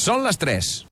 Són les 3.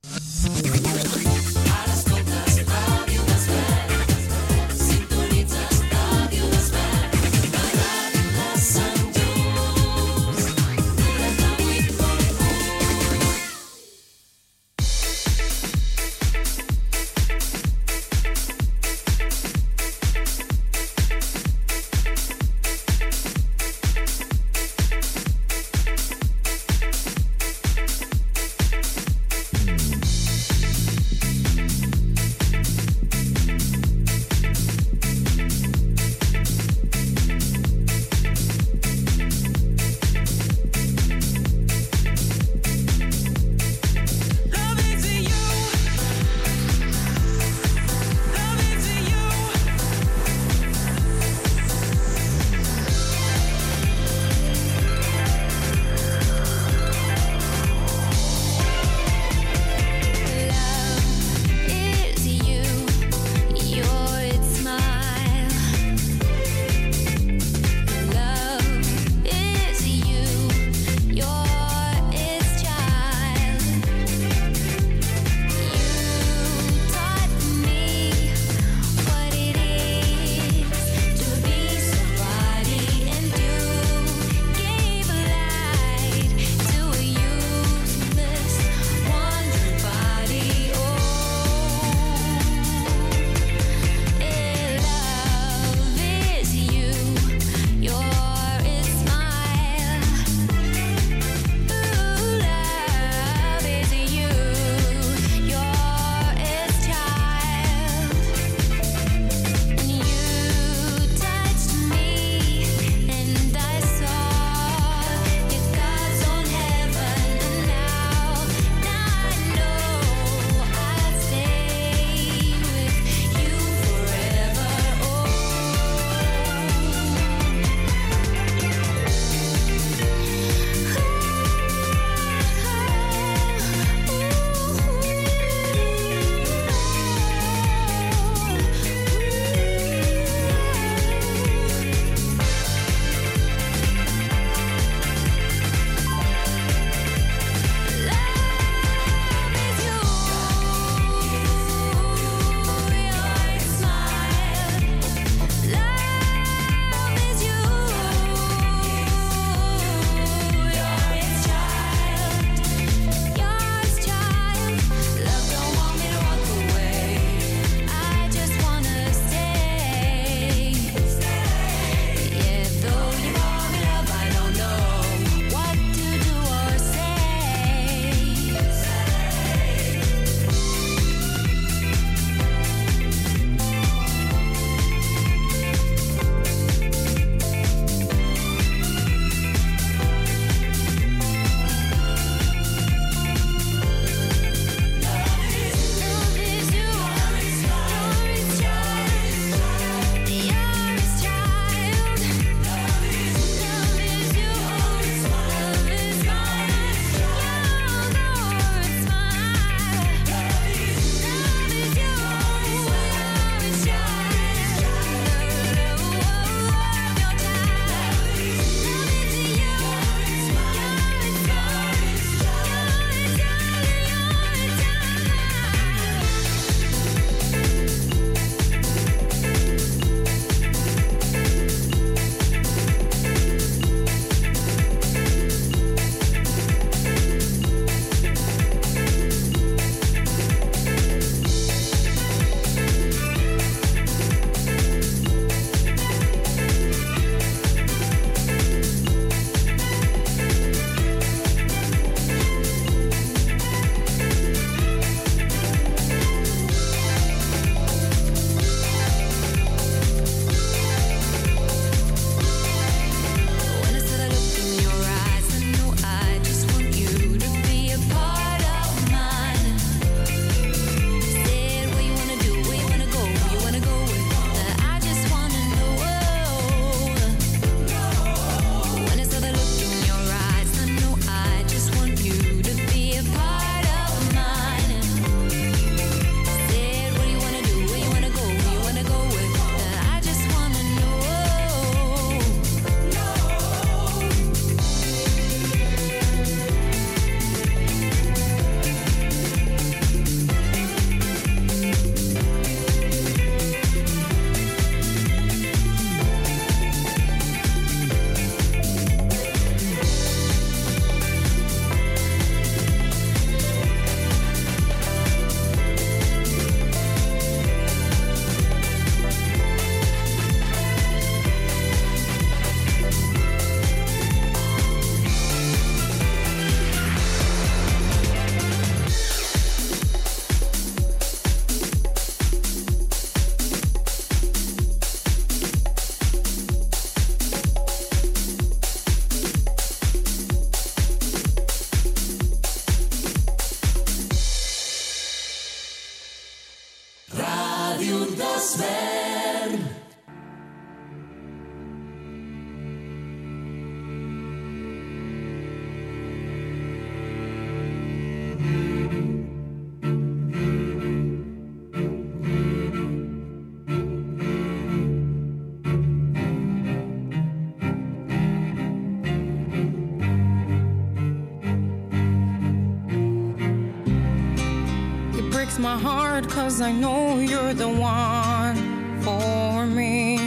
my heart cause I know you're the one for me.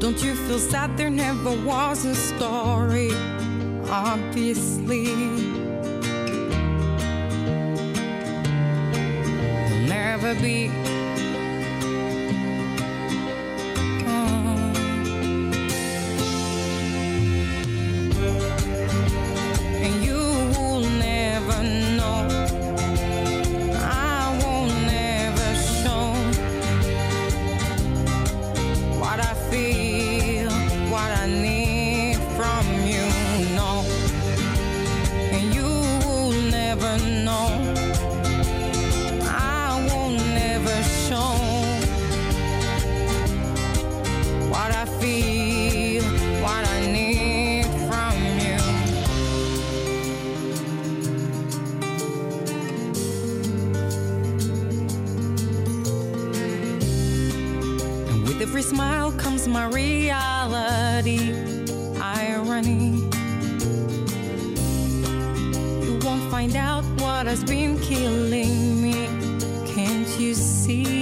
Don't you feel sad? There never was a story obviously. There'll never be find out what has been killing me. Can't you see?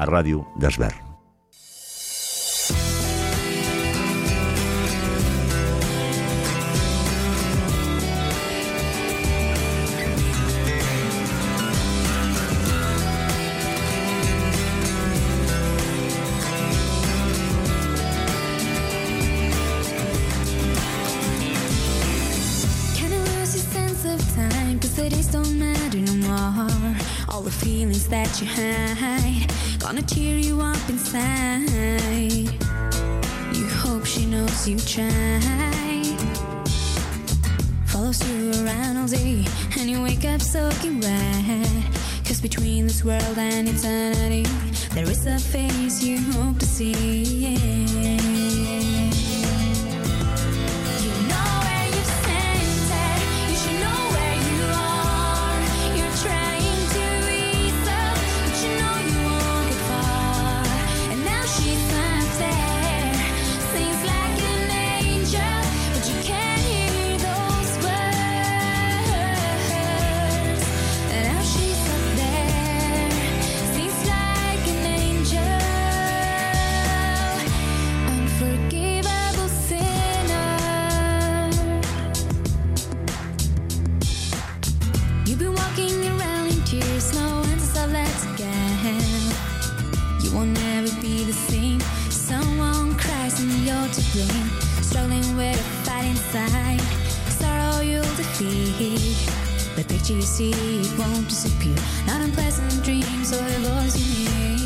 a Ràdio d'Esvern. will never be the same. Someone cries and you're to blame. Struggling with a fight inside, sorrow you'll defeat. The picture you see won't disappear. Not unpleasant dreams or the voice you hear.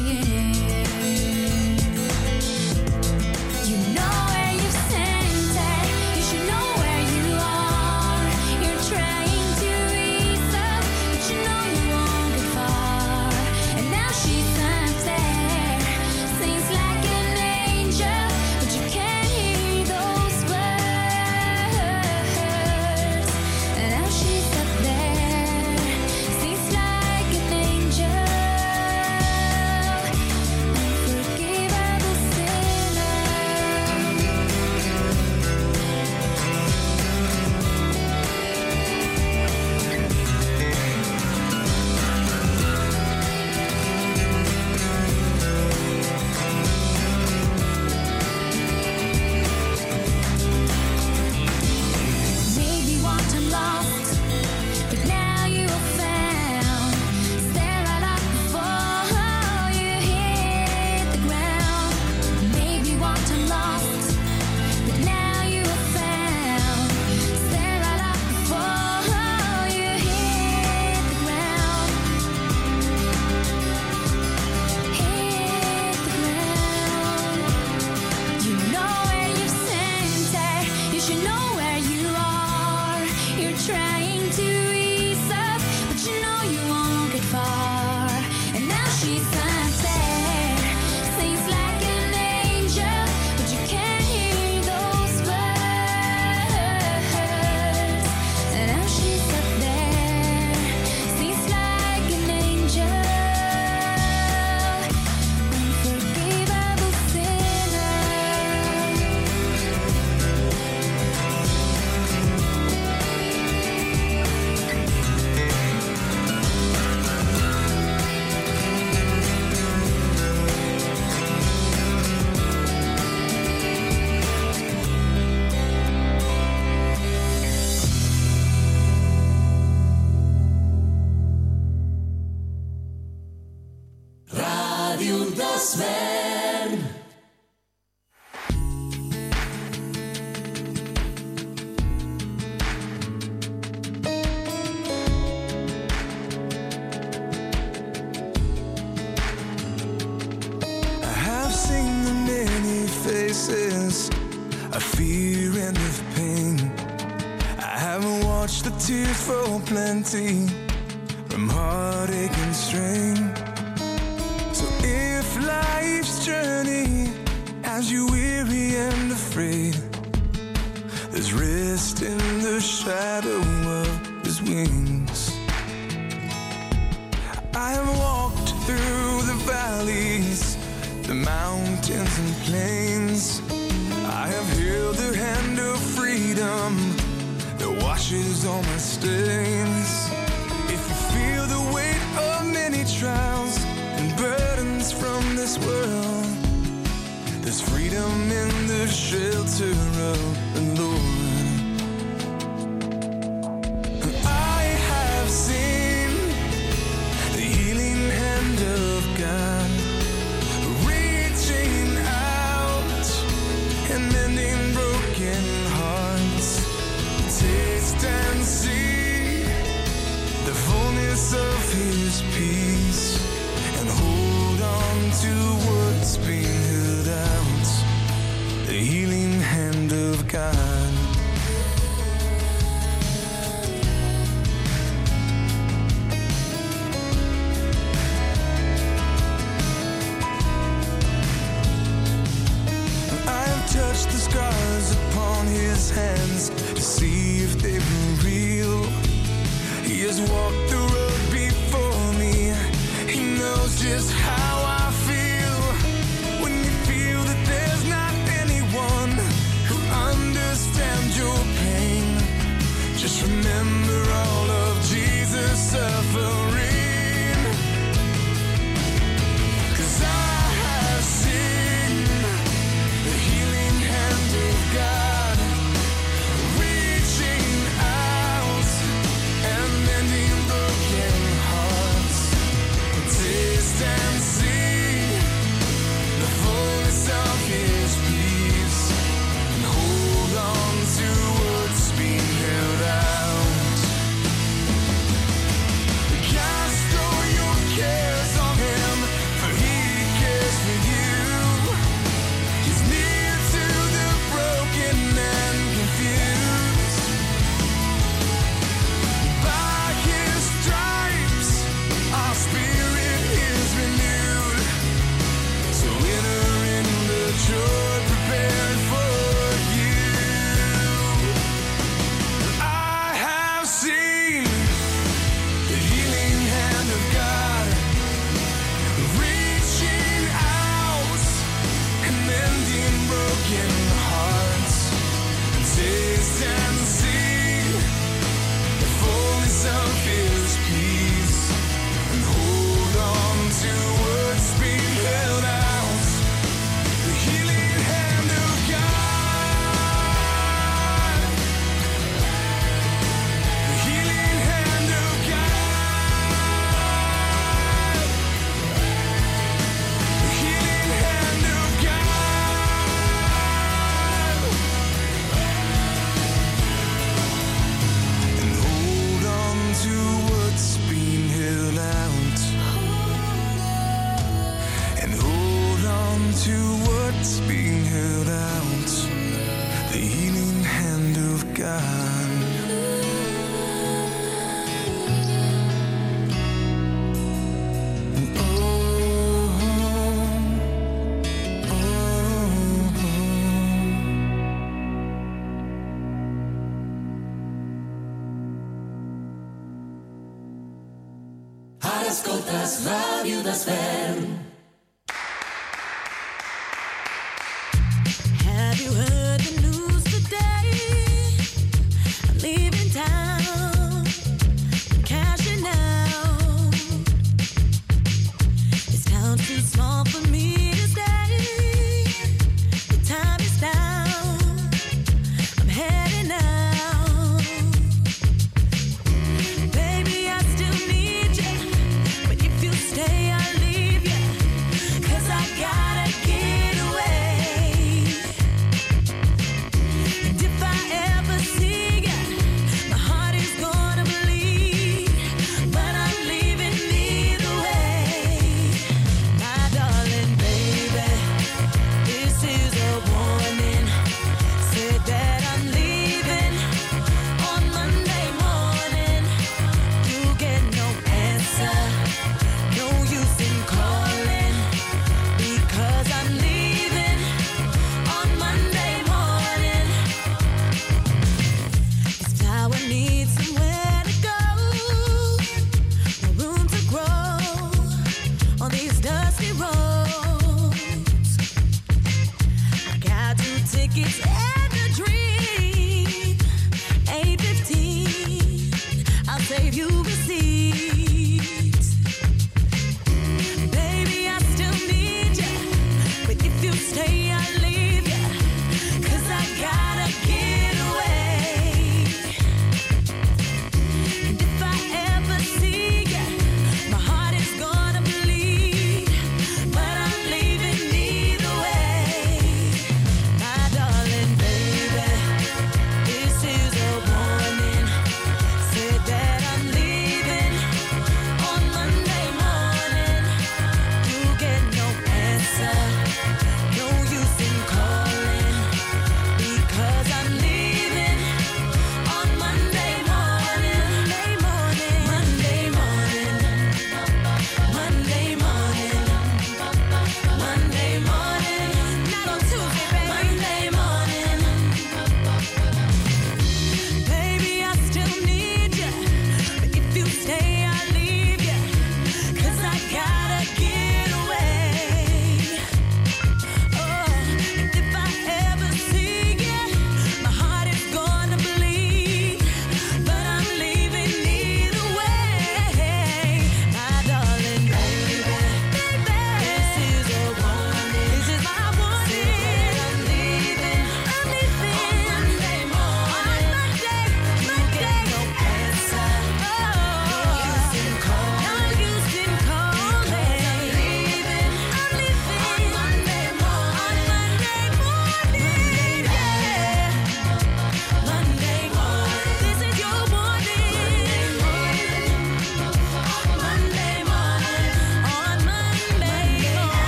peace and hold on to what's been held out. The healing hand of God.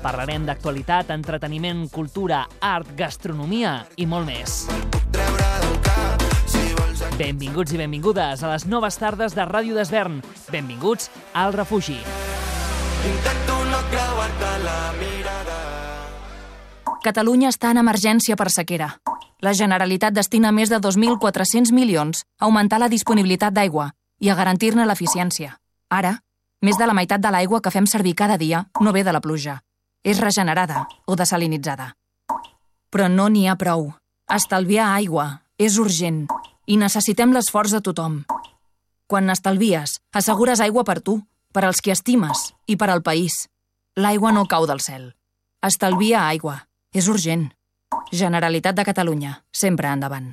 Parlarem d'actualitat, entreteniment, cultura, art, gastronomia i molt més. Benvinguts i benvingudes a les noves tardes de Ràdio d'Esvern. Benvinguts al refugi. Intento no creuar-te la mirada. Catalunya està en emergència per sequera. La Generalitat destina més de 2.400 milions a augmentar la disponibilitat d'aigua i a garantir-ne l'eficiència. Ara, més de la meitat de l'aigua que fem servir cada dia no ve de la pluja. És regenerada o desalinitzada. Però no n'hi ha prou. Estalviar aigua és urgent i necessitem l'esforç de tothom. Quan n'estalvies, assegures aigua per tu, per als qui estimes i per al país. L'aigua no cau del cel. Estalvia aigua. És urgent. Generalitat de Catalunya. Sempre endavant.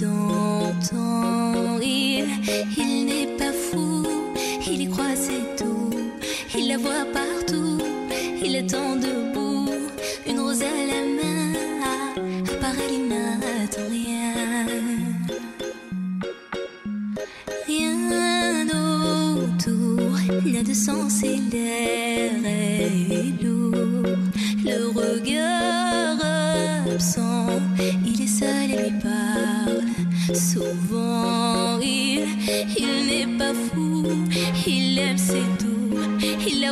d'antan et il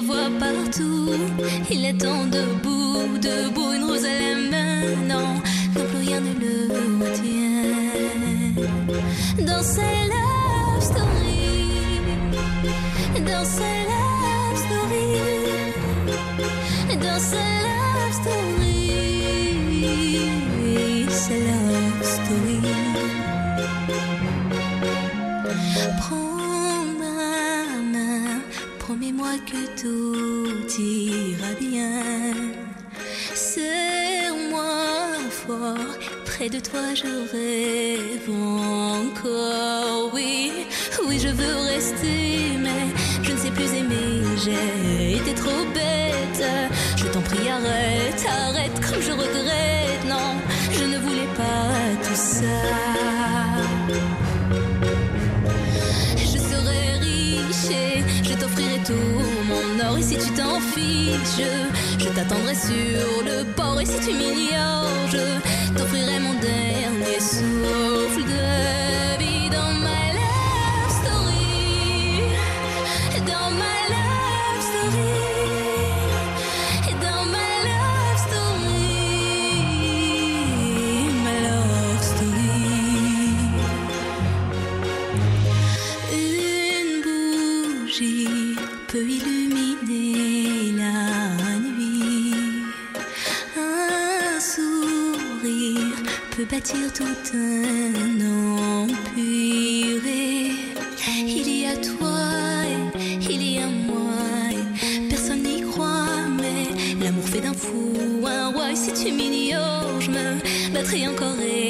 voit partout. Il est attend debout, debout une rose à la de toi, je rêve encore. Oui, oui, je veux rester, mais je ne sais plus aimer. J'ai été trop bête. Je t'en prie, arrête, arrête, comme je regrette. Non, je ne voulais pas tout ça. Je serai riche et je t'offrirai tout mon or. Et si tu t'en fiches, je, je t'attendrai sur le bord. Et si tu m'ignores, je t'offrirai mon dernier souffle de et encore et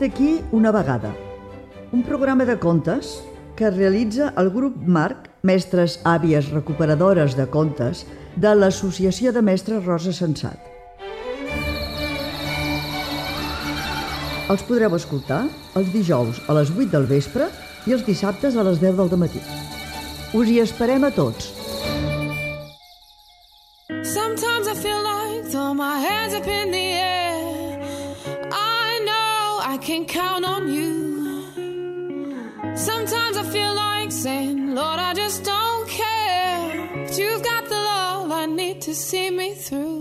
Vet aquí una vegada. Un programa de contes que realitza el grup Marc, mestres àvies recuperadores de contes, de l'Associació de Mestres Rosa Sensat. Els podreu escoltar els dijous a les 8 del vespre i els dissabtes a les 10 del matí. Us hi esperem a tots. Sometimes I feel like throw my hands up in the to see me through.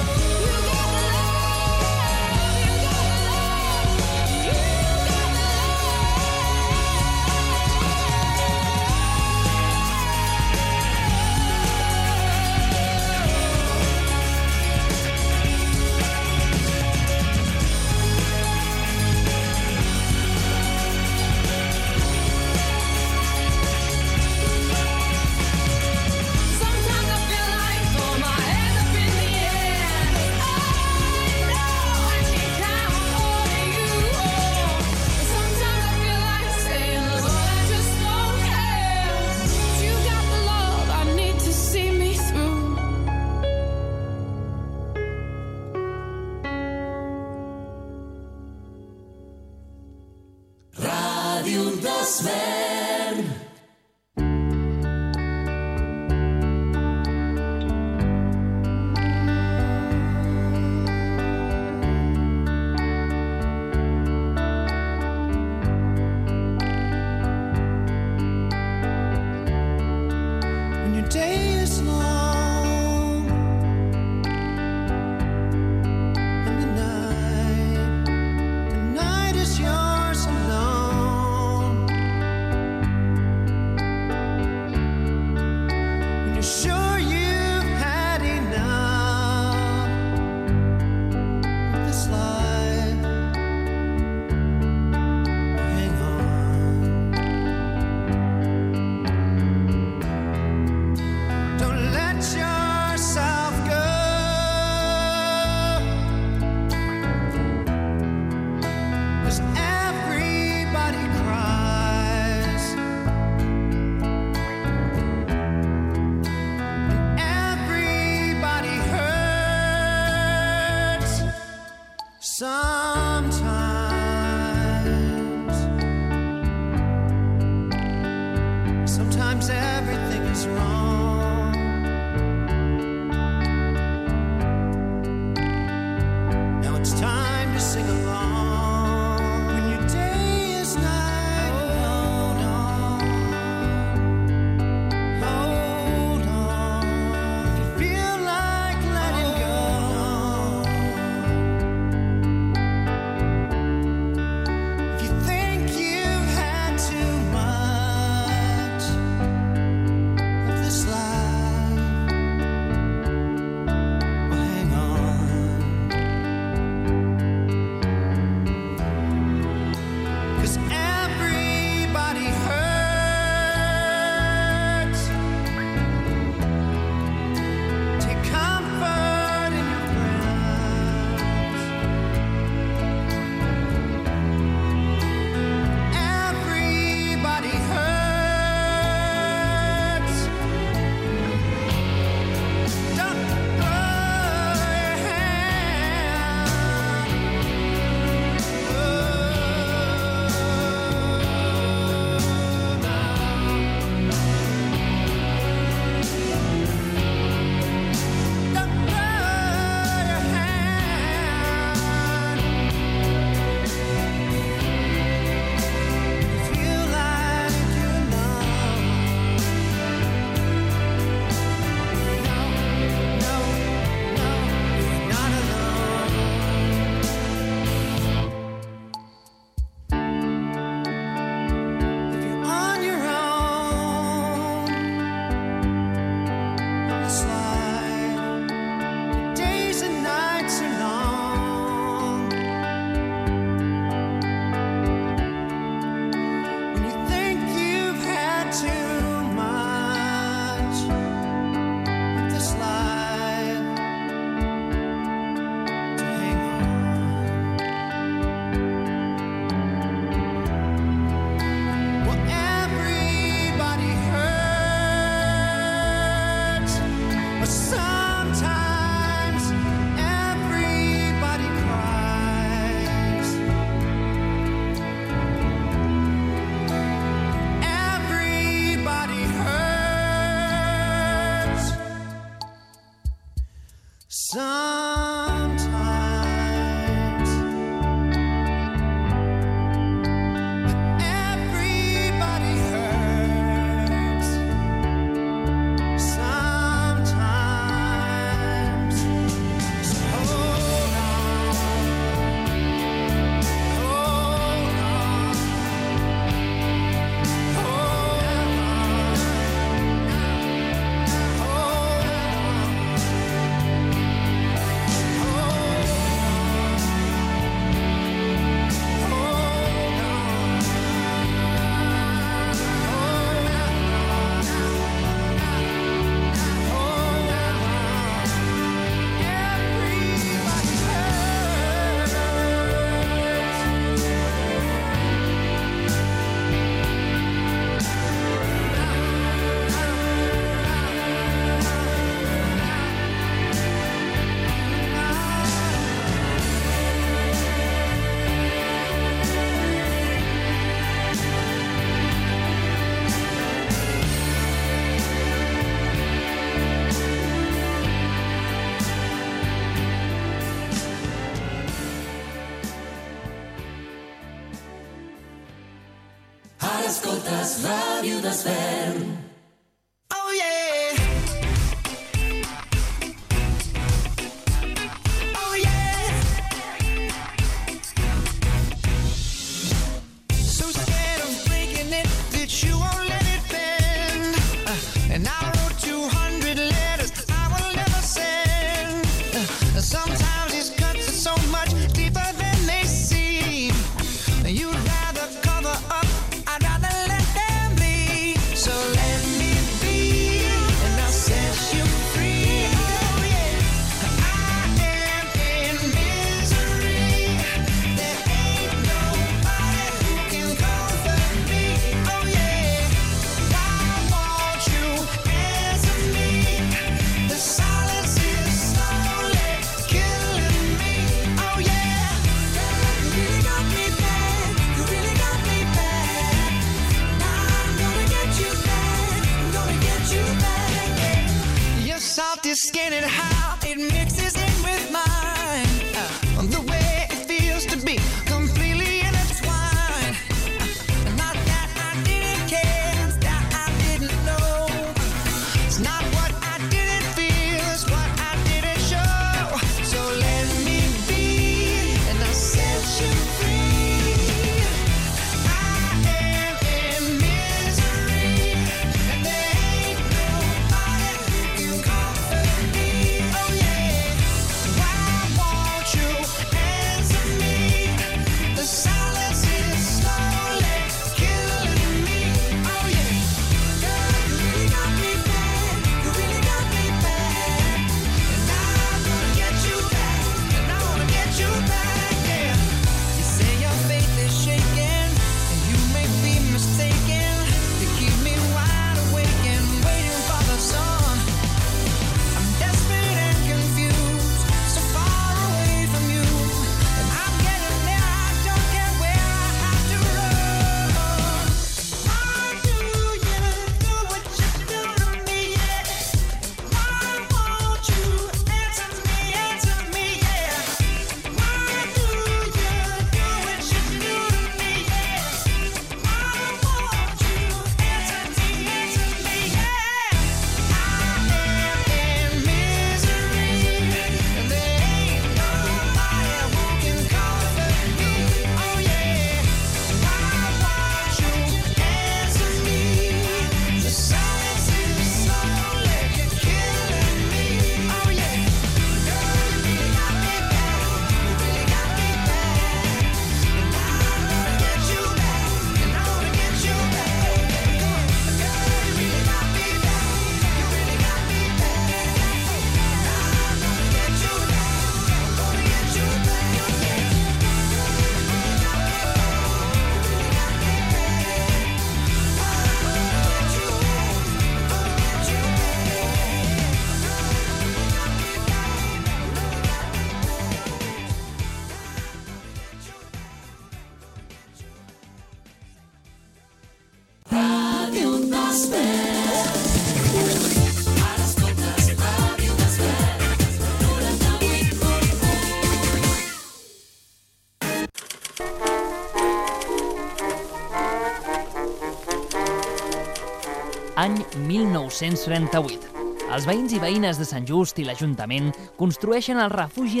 1938. Els veïns i veïnes de Sant Just i l'Ajuntament construeixen el refugi